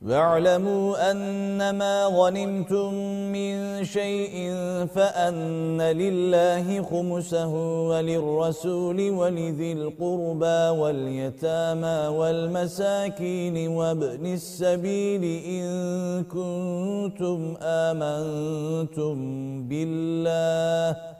واعلموا أنما غنمتم من شيء فأن لله خمسه وللرسول ولذي القربى واليتامى والمساكين وابن السبيل إن كنتم آمنتم بالله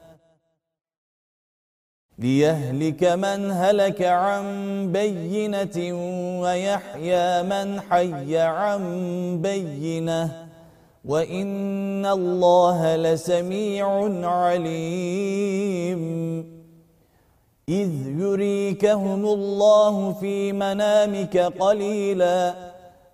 ليهلك من هلك عن بينة ويحيى من حي عن بينة وإن الله لسميع عليم إذ يريكهم الله في منامك قليلاً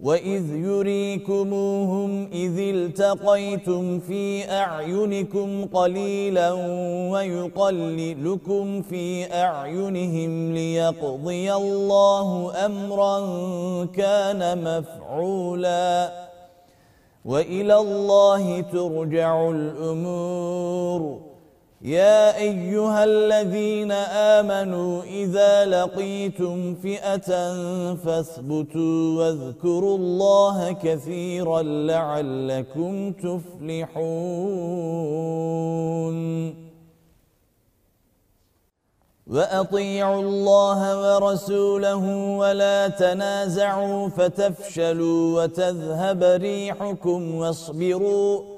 وإذ يريكموهم إذ التقيتم في أعينكم قليلا ويقللكم في أعينهم ليقضي الله أمرا كان مفعولا وإلى الله ترجع الأمور يا أيها الذين آمنوا إذا لقيتم فئة فاثبتوا واذكروا الله كثيرا لعلكم تفلحون. وأطيعوا الله ورسوله ولا تنازعوا فتفشلوا وتذهب ريحكم واصبروا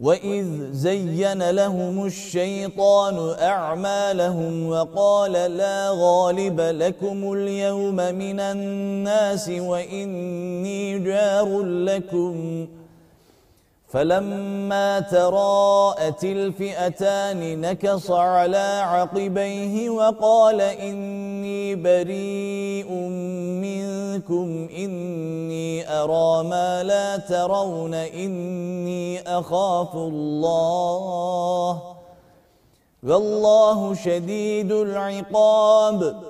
وإذ زين لهم الشيطان أعمالهم وقال لا غالب لكم اليوم من الناس وإني جار لكم فلما تراءت الفئتان نكص على عقبيه وقال إني بريء منكم إني أرى ما لا ترون إني أخاف الله. والله شديد العقاب.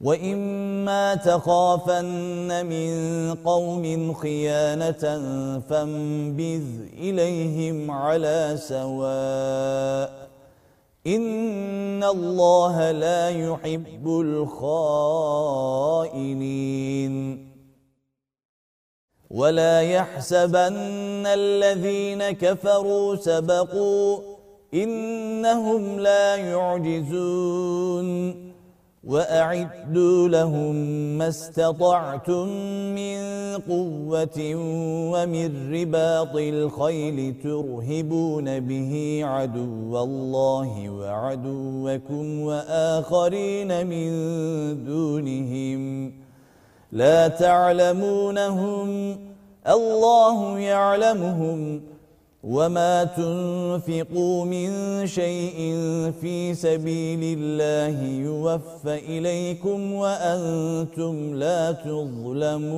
وإما تخافن من قوم خيانة فانبذ إليهم على سواء إن الله لا يحب الخائنين ولا يحسبن الذين كفروا سبقوا إنهم لا يعجزون وأعدوا لهم ما استطعتم من قوة ومن رباط الخيل ترهبون به عدو الله وعدوكم وآخرين من دونهم لا تعلمونهم الله يعلمهم. وما تنفقوا من شيء في سبيل الله يوفى إليكم وأنتم لا تظلمون.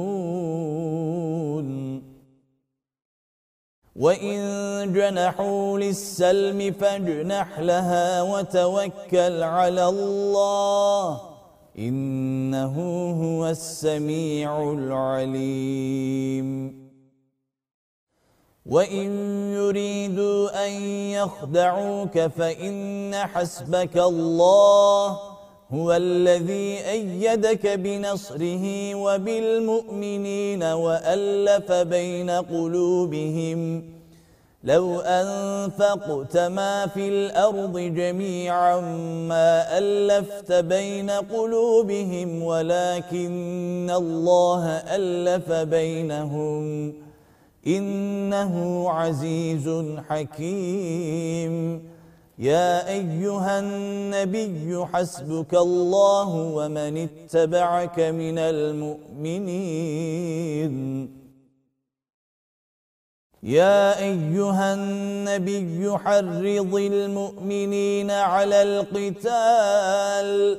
وإن جنحوا للسلم فاجنح لها وتوكل على الله إنه هو السميع العليم. وإن يريدوا أن يخدعوك فإن حسبك الله هو الذي أيدك بنصره وبالمؤمنين وألف بين قلوبهم لو أنفقت ما في الأرض جميعا ما ألفت بين قلوبهم ولكن الله ألف بينهم إنه عزيز حكيم. يا أيها النبي حسبك الله ومن اتبعك من المؤمنين. يا أيها النبي حرض المؤمنين على القتال.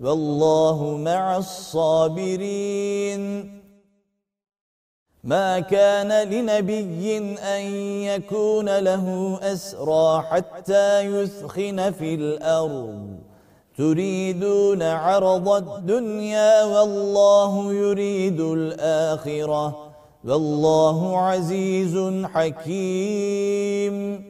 والله مع الصابرين. ما كان لنبي أن يكون له أسرى حتى يثخن في الأرض. تريدون عرض الدنيا والله يريد الآخرة. والله عزيز حكيم.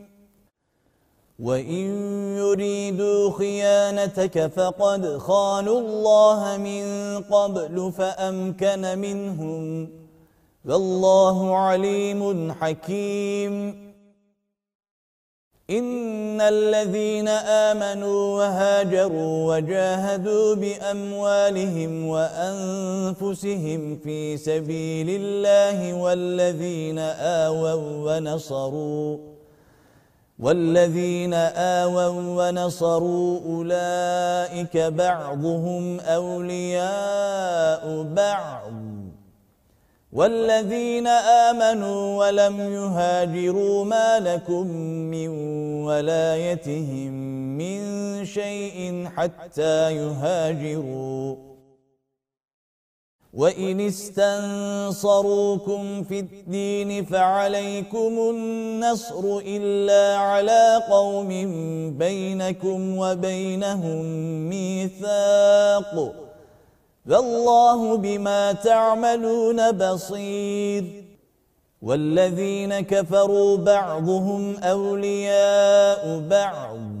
وَإِن يُرِيدُوا خِيَانَتَكَ فَقَدْ خَانُوا اللَّهَ مِن قَبْلُ فَأَمْكَنَ مِنْهُمْ وَاللَّهُ عَلِيمٌ حَكِيمٌ. إِنَّ الَّذِينَ آمَنُوا وَهَاجَرُوا وَجَاهَدُوا بِأَمْوَالِهِمْ وَأَنفُسِهِمْ فِي سَبِيلِ اللَّهِ وَالَّذِينَ آوَوا وَنَصَرُوا والذين آووا ونصروا أولئك بعضهم أولياء بعض. والذين آمنوا ولم يهاجروا ما لكم من ولايتهم من شيء حتى يهاجروا. وَإِنِ اسْتَنصَرُوكُمْ فِي الدِّينِ فَعَلَيْكُمُ النَّصْرُ إِلَّا عَلَى قَوْمٍ بَيْنَكُمْ وَبَيْنَهُم مِّيثَاقٌ وَاللَّهُ بِمَا تَعْمَلُونَ بَصِيرٌ وَالَّذِينَ كَفَرُوا بَعْضُهُمْ أَوْلِيَاءُ بَعْضٍ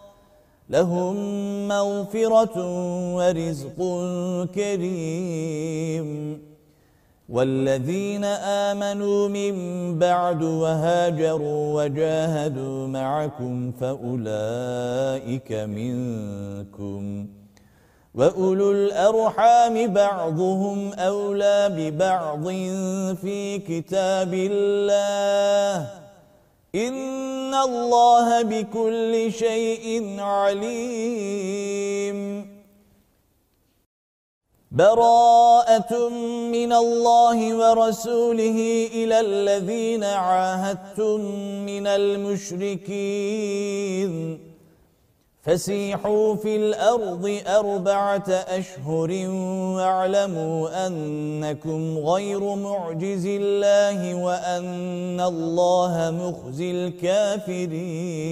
لهم مغفرة ورزق كريم. والذين آمنوا من بعد وهاجروا وجاهدوا معكم فأولئك منكم. وأولو الأرحام بعضهم أولى ببعض في كتاب الله. إن الله بكل شيء عليم. براءة من الله ورسوله إلى الذين عاهدتم من المشركين. فسيحوا في الأرض أربعة أشهر واعلموا أنكم غير معجز الله وأن الله مخزي الكافرين.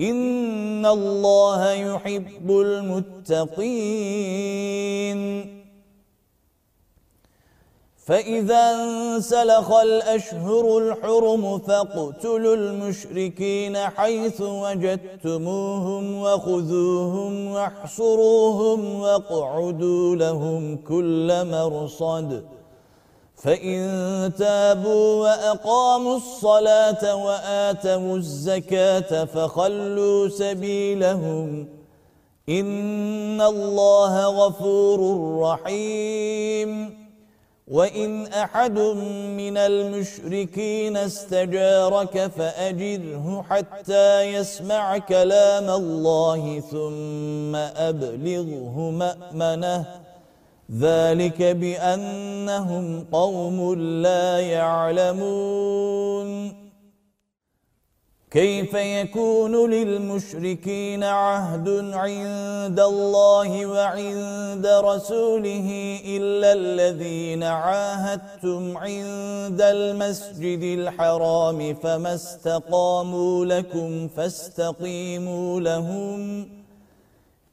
إن الله يحب المتقين. فإذا انسلخ الأشهر الحرم فاقتلوا المشركين حيث وجدتموهم وخذوهم واحصروهم واقعدوا لهم كل مرصد. فإن تابوا وأقاموا الصلاة وآتوا الزكاة فخلوا سبيلهم إن الله غفور رحيم. وإن أحد من المشركين استجارك فأجره حتى يسمع كلام الله ثم أبلغه مأمنه ذلك بأنهم قوم لا يعلمون. كيف يكون للمشركين عهد عند الله وعند رسوله إلا الذين عاهدتم عند المسجد الحرام فما استقاموا لكم فاستقيموا لهم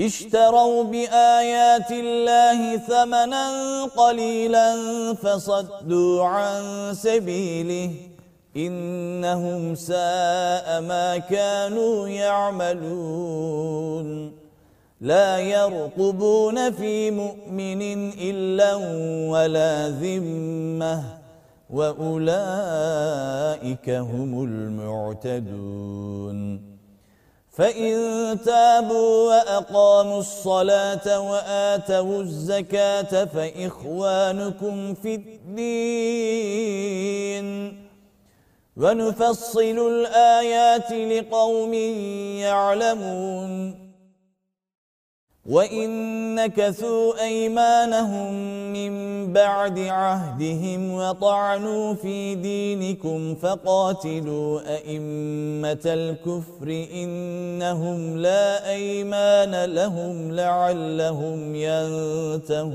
اشتروا بآيات الله ثمنا قليلا فصدوا عن سبيله إنهم ساء ما كانوا يعملون. لا يرقبون في مؤمن إلا ولا ذمة وأولئك هم المعتدون. فإن تابوا وأقاموا الصلاة وآتوا الزكاة فإخوانكم في الدين ونفصل الآيات لقوم يعلمون وَإِن نَكَثُوا أَيْمَانَهُم مِّن بَعْدِ عَهْدِهِمْ وَطَعَنُوا فِي دِينِكُمْ فَقَاتِلُوا أَئِمَّةَ الْكُفْرِ إِنَّهُمْ لَا أَيْمَانَ لَهُمْ لَعَلَّهُمْ يَنْتَهُونَ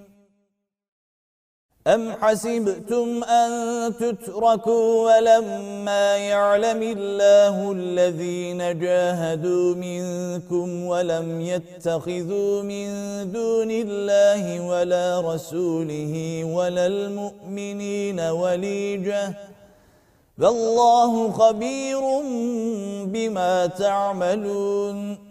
أَمْ حَسِبْتُمْ أَن تُتْرَكُوا وَلَمَّا يَعْلَمِ اللَّهُ الَّذِينَ جَاهَدُوا مِنكُمْ وَلَمْ يَتَّخِذُوا مِن دُونِ اللَّهِ وَلَا رَسُولِهِ وَلَا الْمُؤْمِنِينَ وَلِيجَةً وَاللَّهُ خَبِيرٌ بِمَا تَعْمَلُونَ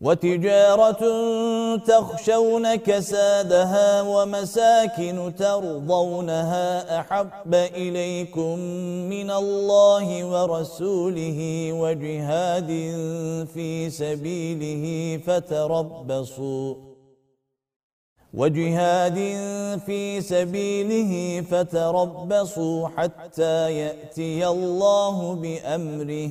وتجارة تخشون كسادها ومساكن ترضونها أحب إليكم من الله ورسوله وجهاد في سبيله فتربصوا وجهاد في سبيله فتربصوا حتى يأتي الله بأمره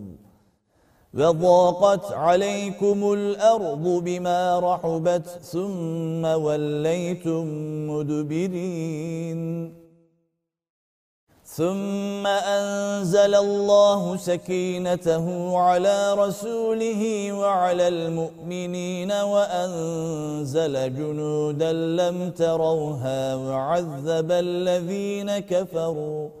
وضاقت عليكم الأرض بما رحبت ثم وليتم مدبرين. ثم أنزل الله سكينته على رسوله وعلى المؤمنين وأنزل جنودا لم تروها وعذب الذين كفروا.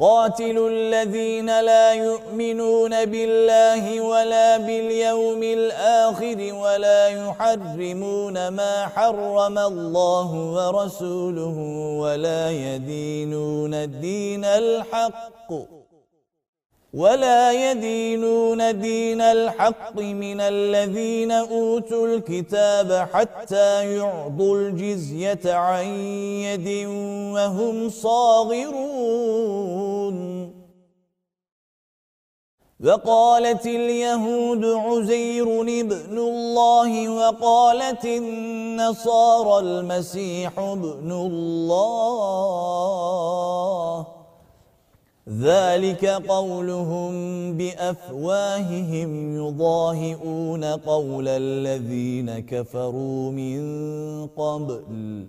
قاتلوا الذين لا يؤمنون بالله ولا باليوم الآخر ولا يحرمون ما حرم الله ورسوله ولا يدينون الدين الحق. ولا يدينون دين الحق من الذين أوتوا الكتاب حتى يعضوا الجزية عن يد وهم صاغرون. وقالت اليهود عزير ابن الله وقالت النصارى المسيح ابن الله. ذلك قولهم بأفواههم يضاهئون قول الذين كفروا من قبل.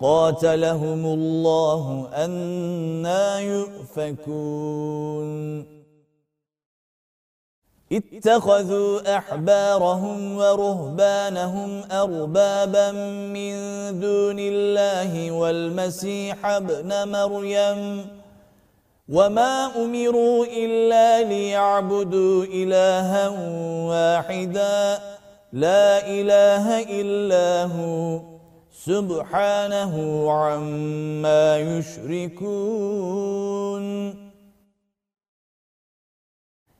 قاتلهم الله أنا يؤفكون. اتخذوا أحبارهم ورهبانهم أربابا من دون الله والمسيح ابن مريم وما أمروا إلا ليعبدوا إلها واحدا لا إله إلا هو سبحانه عما يشركون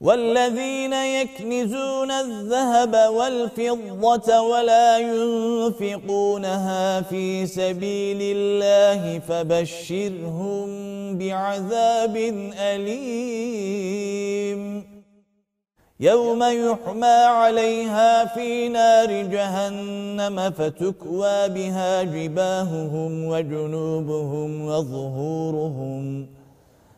والذين يكنزون الذهب والفضة ولا ينفقونها في سبيل الله فبشرهم بعذاب أليم. يوم يحمى عليها في نار جهنم فتكوى بها جباههم وجنوبهم وظهورهم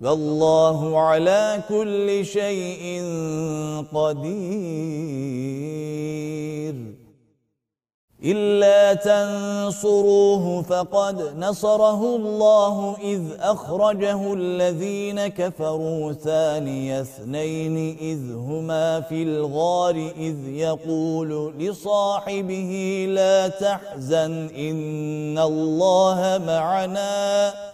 والله على كل شيء قدير. إلا تنصروه فقد نصره الله إذ أخرجه الذين كفروا ثاني اثنين إذ هما في الغار إذ يقول لصاحبه لا تحزن إن الله معنا.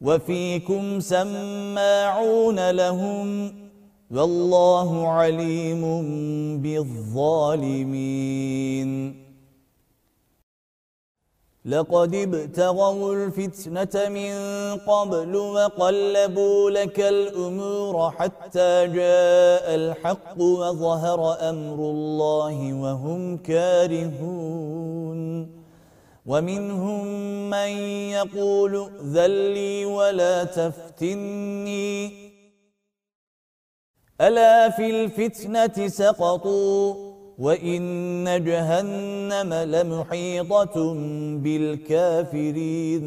وفيكم سماعون لهم والله عليم بالظالمين. لقد ابتغوا الفتنة من قبل وقلبوا لك الأمور حتى جاء الحق وظهر أمر الله وهم كارهون. ومنهم من يقول ذلي ولا تفتني. ألا في الفتنة سقطوا وإن جهنم لمحيطة بالكافرين.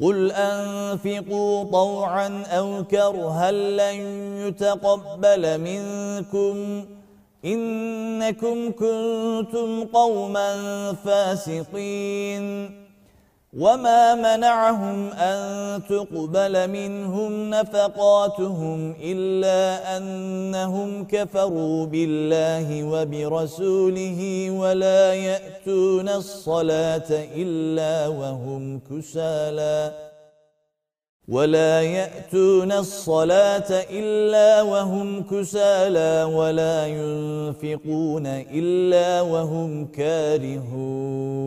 قل أنفقوا طوعا أو كرها لن يتقبل منكم إنكم كنتم قوما فاسقين وما منعهم أن تقبل منهم نفقاتهم إلا أنهم كفروا بالله وبرسوله ولا يأتون الصلاة إلا وهم كسالى ولا يأتون الصلاة إلا وهم كسالى ولا ينفقون إلا وهم كارهون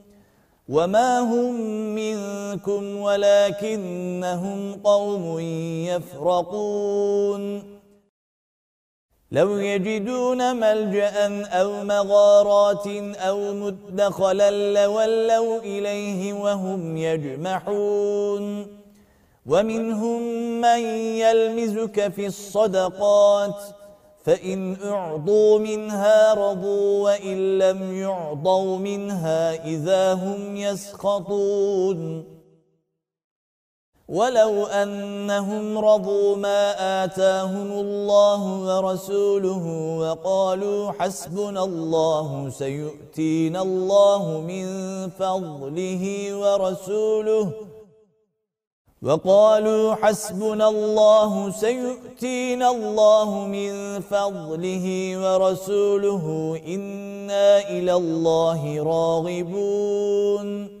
وما هم منكم ولكنهم قوم يفرقون لو يجدون ملجأ أو مغارات أو مدخلا لولوا إليه وهم يجمحون ومنهم من يلمزك في الصدقات فإن أعضوا منها رضوا وإن لم يعضوا منها إذا هم يسخطون. ولو أنهم رضوا ما آتاهم الله ورسوله وقالوا حسبنا الله سيؤتينا الله من فضله ورسوله وقالوا حسبنا الله سيؤتينا الله من فضله ورسوله إنا إلى الله راغبون.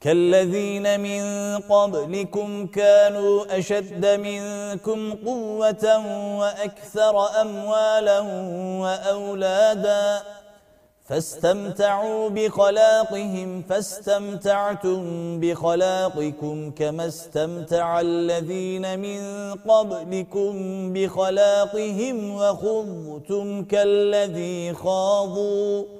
كالذين من قبلكم كانوا أشد منكم قوة وأكثر أموالا وأولادا فاستمتعوا بخلاقهم فاستمتعتم بخلاقكم كما استمتع الذين من قبلكم بخلاقهم وخضتم كالذي خاضوا.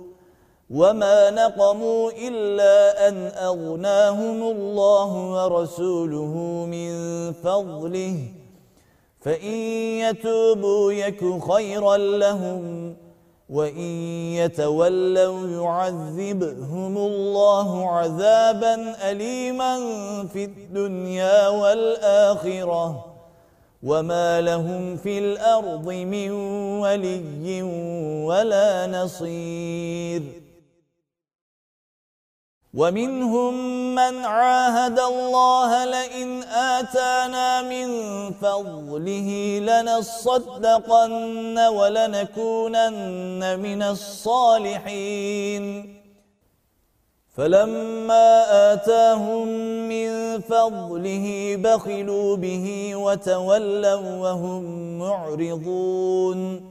وما نقموا إلا أن أغناهم الله ورسوله من فضله فإن يتوبوا يك خيرا لهم وَإِن يَتَوَلَّوْا يُعَذِّبْهُمُ اللَّهُ عَذَابًا أَلِيمًا فِي الدُّنْيَا وَالْآخِرَةِ وَمَا لَهُمْ فِي الْأَرْضِ مِنْ وَلِيٍّ وَلَا نَصِيرٍ ومنهم من عاهد الله لئن آتانا من فضله لنصدقن ولنكونن من الصالحين. فلما آتاهم من فضله بخلوا به وتولوا وهم معرضون.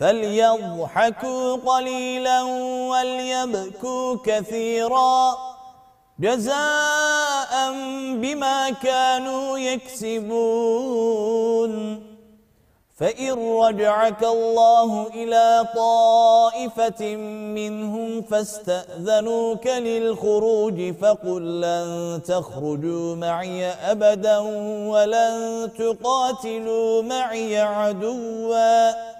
فليضحكوا قليلا وليبكوا كثيرا جزاء بما كانوا يكسبون فإن رجعك الله إلى طائفة منهم فاستأذنوك للخروج فقل لن تخرجوا معي أبدا ولن تقاتلوا معي عدوا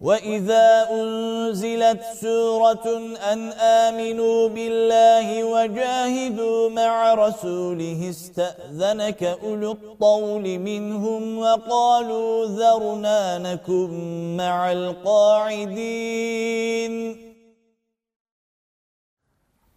وَإِذَا أُنْزِلَتْ سُورَةٌ أَنْ آمِنُوا بِاللَّهِ وَجَاهِدُوا مَعَ رَسُولِهِ اسْتَأْذَنَكَ أُولُو الطَّوْلِ مِنْهُمْ وَقَالُوا ذَرْنَا نَكُنْ مَعَ الْقَاعِدِينَ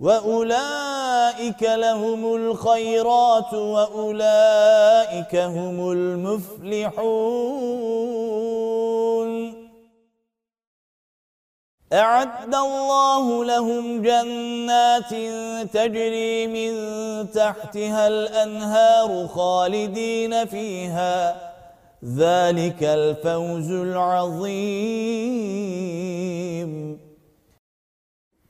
وَأُولَئِكَ لَهُمُ الْخَيْرَاتُ وَأُولَئِكَ هُمُ الْمُفْلِحُونَ أَعَدَّ اللَّهُ لَهُمْ جَنَّاتٍ تَجْرِي مِنْ تَحْتِهَا الْأَنْهَارُ خَالِدِينَ فِيهَا ذَلِكَ الْفَوْزُ الْعَظِيمُ